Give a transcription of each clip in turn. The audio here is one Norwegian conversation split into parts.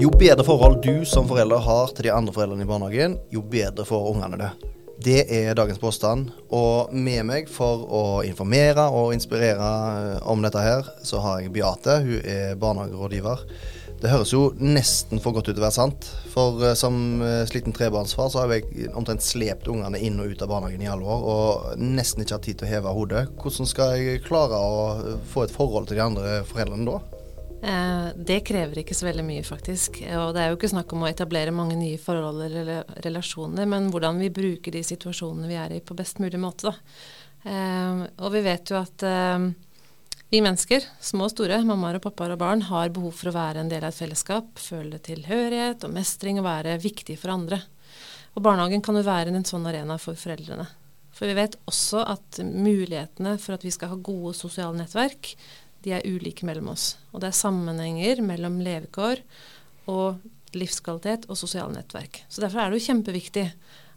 Jo bedre forhold du som forelder har til de andre foreldrene i barnehagen, jo bedre får ungene det. Det er dagens påstand. Og med meg for å informere og inspirere eh, om dette her, så har jeg Beate. Hun er barnehagerådgiver. Det høres jo nesten for godt ut til å være sant. For uh, som uh, sliten trebarnsfar så har jeg omtrent slept ungene inn og ut av barnehagen i alle år, og nesten ikke hatt tid til å heve hodet. Hvordan skal jeg klare å få et forhold til de andre foreldrene da? Eh, det krever ikke så veldig mye, faktisk. Og det er jo ikke snakk om å etablere mange nye forhold eller relasjoner, men hvordan vi bruker de situasjonene vi er i på best mulig måte, da. Eh, og vi vet jo at eh, vi mennesker, små og store, mammaer og pappaer og barn, har behov for å være en del av et fellesskap, føle tilhørighet og mestring og være viktig for andre. Og barnehagen kan jo være en sånn arena for foreldrene. For vi vet også at mulighetene for at vi skal ha gode sosiale nettverk, de er ulike mellom oss. Og det er sammenhenger mellom levekår og livskvalitet og sosiale nettverk. Så derfor er det jo kjempeviktig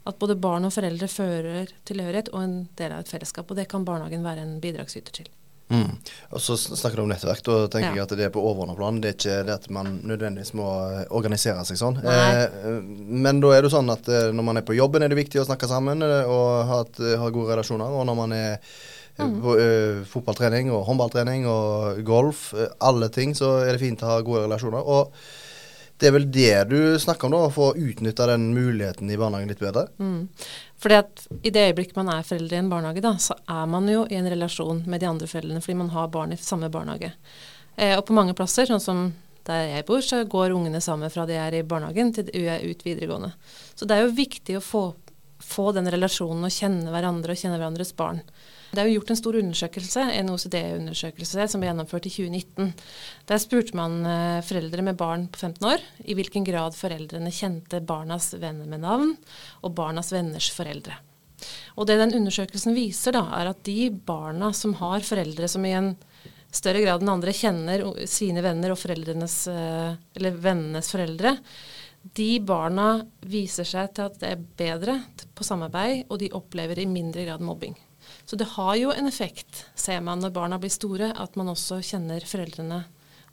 at både barn og foreldre fører tilhørighet og en del av et fellesskap. Og det kan barnehagen være en bidragsyter til. Mm. Og så snakker du om nettverk. Da tenker ja. jeg at det er på overordnet plan. Det er ikke det at man nødvendigvis må eh, organisere seg sånn. Eh, men da er det sånn at eh, når man er på jobben, er det viktig å snakke sammen eh, og ha, et, ha gode relasjoner. Og når man er mm. uh, fotballtrening og håndballtrening og golf, uh, alle ting, så er det fint å ha gode relasjoner. Og det er vel det du snakker om, da, for å utnytta den muligheten i barnehagen litt bedre? Mm. Fordi at I det øyeblikket man er foreldre i en barnehage, da, så er man jo i en relasjon med de andre foreldrene fordi man har barn i samme barnehage. Eh, og på mange plasser, sånn som der jeg bor, så går ungene sammen fra de er i barnehagen til de er ut videregående. Så det er jo viktig å få, få den relasjonen og kjenne hverandre og kjenne hverandres barn. Det er jo gjort en stor undersøkelse, en OCD-undersøkelse som ble gjennomført i 2019. Der spurte man eh, foreldre med barn på 15 år i hvilken grad foreldrene kjente barnas venner med navn, og barnas venners foreldre. Og det den undersøkelsen viser, da, er at de barna som har foreldre som i en større grad enn andre kjenner sine venner og foreldrenes, eh, eller vennenes foreldre, de barna viser seg til at det er bedre på samarbeid, og de opplever i mindre grad mobbing. Så det har jo en effekt, ser man når barna blir store, at man også kjenner foreldrene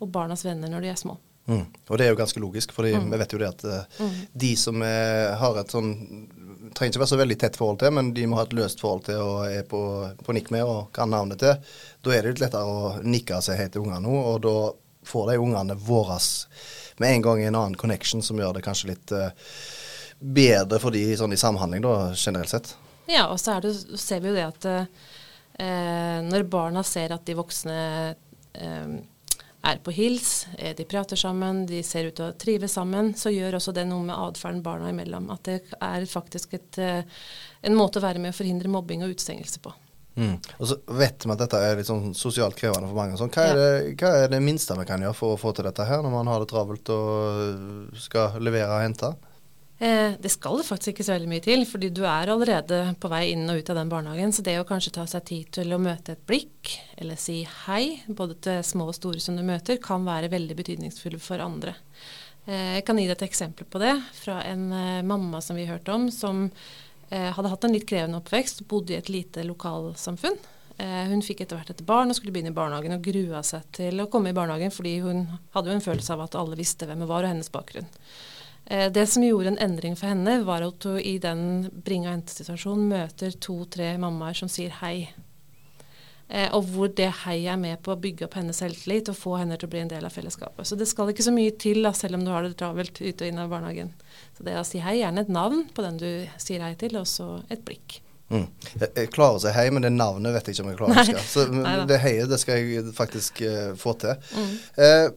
og barnas venner når de er små. Mm. Og det er jo ganske logisk, for mm. vi vet jo det at uh, mm. de som er, har et sånn trenger ikke være så veldig tett forhold til, men de må ha et løst forhold til og er på, på nikk med og kan navnet til. Da er det litt lettere å nikke seg helt til ungene nå, og da får de ungene våre med en gang i en annen connection som gjør det kanskje litt uh, bedre for de sånn i samhandling da, generelt sett. Ja, og så det, ser vi jo det at eh, når barna ser at de voksne eh, er på hils, eh, de prater sammen, de ser ut til å trives sammen, så gjør også det noe med atferden barna imellom. At det er faktisk et, eh, en måte å være med å forhindre mobbing og utestengelse på. Mm. Og så vet vi at dette er litt sånn sosialt krevende for mange. Sånn, hva, er det, hva, er det, minste vi kan gjøre for å få til dette her, når man har det travelt og skal levere og hente? Eh, det skal det faktisk ikke så veldig mye til, fordi du er allerede på vei inn og ut av den barnehagen. Så det å kanskje ta seg tid til å møte et blikk, eller si hei, både til små og store som du møter, kan være veldig betydningsfulle for andre. Eh, jeg kan gi deg et eksempel på det fra en eh, mamma som vi hørte om, som hadde hatt en litt krevende oppvekst, bodde i et lite lokalsamfunn. Eh, hun fikk etter hvert et barn og skulle begynne i barnehagen og grua seg til å komme i barnehagen fordi hun hadde jo en følelse av at alle visste hvem hun var og hennes bakgrunn. Eh, det som gjorde en endring for henne, var at hun i den bringe og hente-situasjonen møter to-tre mammaer som sier hei. Eh, og hvor det heiet er med på å bygge opp hennes selvtillit og få henne til å bli en del av fellesskapet. Så det skal ikke så mye til, da, selv om du har det travelt ute og inn av barnehagen. Så det å si hei, gjerne et navn på den du sier hei til, og så et blikk. Mm. Jeg, jeg, klarer å si hei, men det navnet vet jeg ikke om jeg klarer å huske. Så det heiet det skal jeg faktisk uh, få til. Mm. Uh,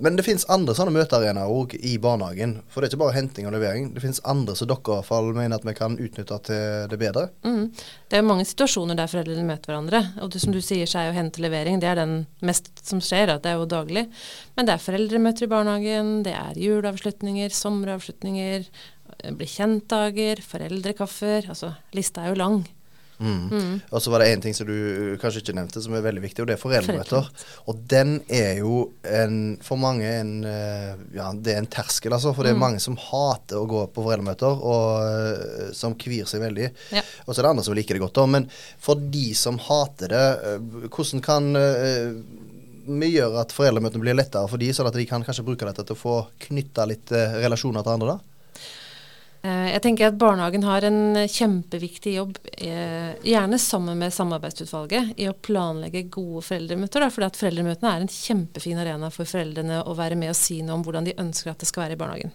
men det finnes andre sånne møtearenaer òg i barnehagen. For det er ikke bare henting og levering. Det finnes andre som dere i fall mener at vi kan utnytte til det bedre. Mm. Det er mange situasjoner der foreldrene møter hverandre. Og det som du sier, så er jo hente levering. Det er den mest som skjer. Det er jo daglig. Men det er foreldremøter i barnehagen, det er juleavslutninger, sommeravslutninger, bli kjent-dager, foreldrekaffer. Altså lista er jo lang. Mm. Mm. Og så var det én ting som du kanskje ikke nevnte, som er veldig viktig, og det er foreldremøter. Og den er jo en, for mange en, uh, ja, det er en terskel, altså. For det er mm. mange som hater å gå på foreldremøter, og uh, som kvir seg veldig. Ja. Og så er det andre som liker det godt, òg. Men for de som hater det, hvordan kan vi gjør at foreldremøtene blir lettere for de, sånn at de kan kanskje bruke dette til å få knytta litt eh, relasjoner til andre? da? Eh, jeg tenker at Barnehagen har en kjempeviktig jobb, eh, gjerne sammen med samarbeidsutvalget, i å planlegge gode foreldremøter. For foreldremøtene er en kjempefin arena for foreldrene å være med og si noe om hvordan de ønsker at det skal være i barnehagen.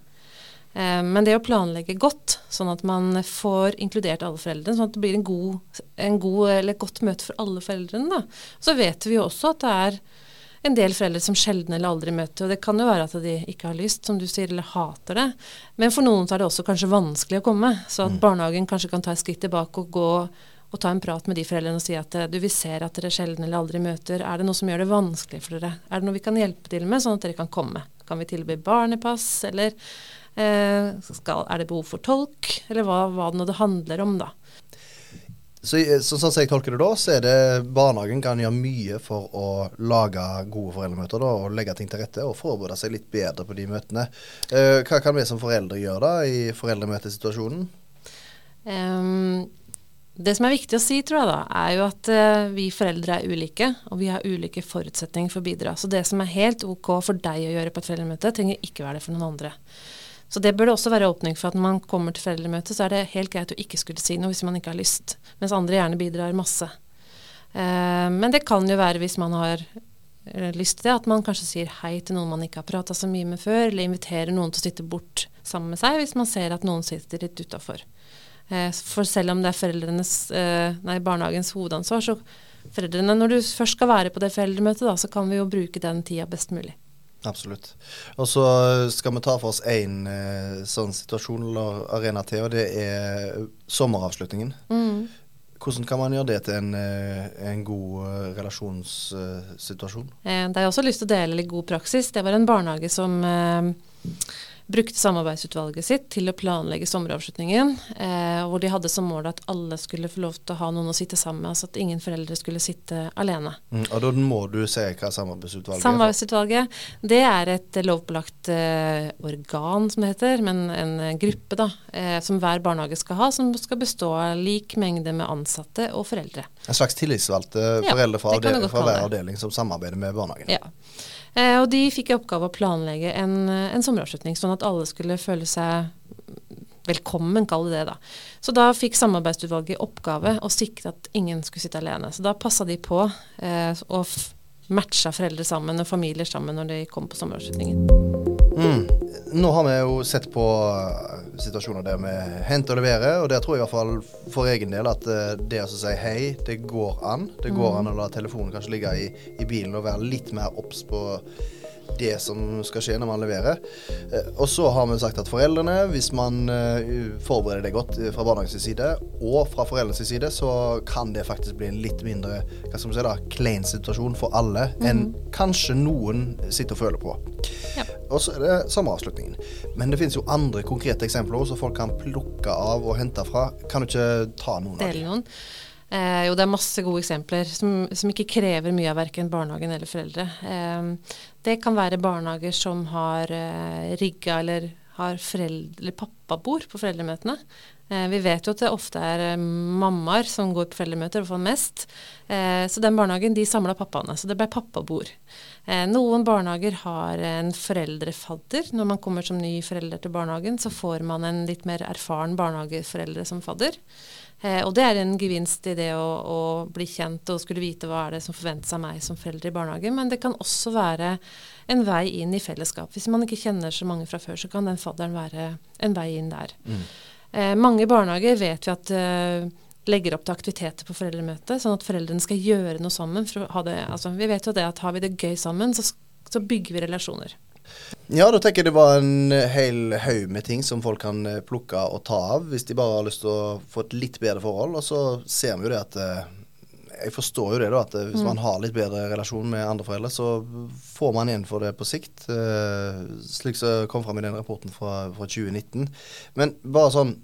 Eh, men det å planlegge godt, sånn at man får inkludert alle foreldrene, sånn at det blir en god, en god eller godt møte for alle foreldrene, da. Så vet vi jo også at det er en del foreldre som sjelden eller aldri møter. Og det kan jo være at de ikke har lyst, som du sier, eller hater det. Men for noen så er det også kanskje vanskelig å komme. Så at mm. barnehagen kanskje kan ta et skritt tilbake og gå og ta en prat med de foreldrene og si at du, vi ser at dere sjelden eller aldri møter. Er det noe som gjør det vanskelig for dere? Er det noe vi kan hjelpe til med, sånn at dere kan komme? Kan vi tilby barnepass, eller eh, skal, er det behov for tolk? Eller hva, hva det nå det handler om, da. Så, så, sånn som jeg tolker det da, så er det barnehagen kan gjøre mye for å lage gode foreldremøter da, og legge ting til rette og forberede seg litt bedre på de møtene. Uh, hva kan vi som foreldre gjøre da i foreldremøtesituasjonen? Um, det som er viktig å si, tror jeg da, er jo at uh, vi foreldre er ulike, og vi har ulike forutsetninger for å bidra. Så det som er helt ok for deg å gjøre på et foreldremøte, trenger ikke være det for noen andre. Så det bør det også være åpning for at når man kommer til foreldremøte, så er det helt greit å ikke skulle si noe hvis man ikke har lyst, mens andre gjerne bidrar masse. Eh, men det kan jo være hvis man har eh, lyst til det, at man kanskje sier hei til noen man ikke har prata så mye med før, eller inviterer noen til å sitte bort sammen med seg hvis man ser at noen sitter litt utafor. Eh, for selv om det er foreldrenes, eh, nei, barnehagens hovedansvar, så foreldrene, når du først skal være på det foreldremøtet, da, så kan vi jo bruke den tida best mulig. Absolutt. Og så skal vi ta for oss én eh, sånn situasjon eller arena til, og det er sommeravslutningen. Mm. Hvordan kan man gjøre det til en, eh, en god uh, relasjonssituasjon? Eh, det har jeg også lyst til å dele litt god praksis. Det var en barnehage som eh, brukte samarbeidsutvalget sitt til å planlegge sommeravslutningen, eh, hvor de hadde som mål at alle skulle få lov til å ha noen å sitte sammen med, altså at ingen foreldre skulle sitte alene. Mm, og da må du se hva samarbeidsutvalget er? Samarbeidsutvalget, det er et lovpålagt eh, organ, som det heter, men en gruppe da, eh, som hver barnehage skal ha, som skal bestå av lik mengde med ansatte og foreldre. En slags tillitsvalgte foreldre fra, fra hver avdeling som samarbeider med barnehagen? Ja. Eh, og de fikk i oppgave å planlegge en, en sommeravslutning, sånn at alle skulle føle seg velkommen, kall det det. da. Så da fikk samarbeidsutvalget i oppgave å sikre at ingen skulle sitte alene. Så da passa de på eh, og matcha foreldre sammen og familier sammen når de kom på sommeravslutningen. Mm. Nå har vi jo sett på situasjoner der vi henter og leverer, og der tror jeg i hvert fall for egen del at uh, det å si hei, det går an. Det går mm. an å la telefonen kanskje ligge i, i bilen og være litt mer obs på det som skal skje når man leverer. Eh, og så har vi sagt at foreldrene, hvis man eh, forbereder det godt eh, fra barnehagens side og fra foreldrenes side, så kan det faktisk bli en litt mindre hva skal man si da, klein situasjon for alle mm. enn kanskje noen sitter og føler på. Ja. Og så er det samme avslutningen. Men det finnes jo andre konkrete eksempler som folk kan plukke av og hente fra. Kan du ikke ta noen av dem? Eh, jo, det er masse gode eksempler som, som ikke krever mye av verken barnehagen eller foreldre. Eh, det kan være barnehager som har eh, rigga eller har foreldre, eller pappabord på foreldremøtene. Eh, vi vet jo at det ofte er eh, mammaer som går på foreldremøter, og får mest. Eh, så den barnehagen de samla pappaene, så det ble pappabord. Noen barnehager har en foreldrefadder. Når man kommer som ny forelder til barnehagen, så får man en litt mer erfaren barnehageforeldre som fadder. Og det er en gevinst i det å, å, bli kjent og skulle vite hva er det som forventes av meg som forelder i barnehagen. Men det kan også være en vei inn i fellesskap. Hvis man ikke kjenner så mange fra før, så kan den fadderen være en vei inn der. Mm. Eh, mange barnehager vet vi at eh, legger opp til aktiviteter på foreldremøtet, sånn at foreldrene skal gjøre noe sammen. Det, altså, vi vet jo det at har vi det gøy sammen, så, så bygger vi relasjoner. Ja, da tenker jeg det var en hel haug med ting som folk kan eh, plukke og ta av, hvis de bare har lyst til å få et litt bedre forhold. Og så ser vi jo det at Jeg forstår jo det, da, at hvis mm. man har litt bedre relasjon med andre foreldre, så får man igjen for det på sikt. Slik som kom fram i den rapporten fra, fra 2019. Men bare sånn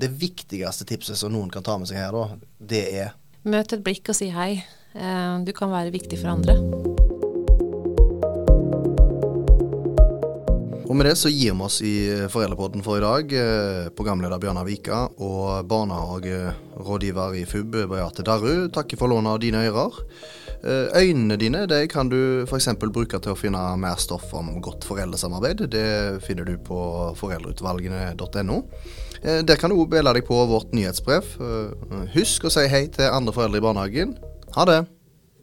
Det viktigste tipset som noen kan ta med seg her, da, det er Møt et blikk og si hei. Du kan være viktig for andre. Og med det så gir vi oss i Foreldrepodden for i dag. Eh, programleder Bjørnar Vika og barnehagerådgiver i FUB Beate Darru takker for lånet av dine ører. Eh, øynene dine det kan du f.eks. bruke til å finne mer stoff om godt foreldresamarbeid. Det finner du på foreldreutvalgene.no. Eh, der kan du òg bele deg på vårt nyhetsbrev. Husk å si hei til andre foreldre i barnehagen. Ha det!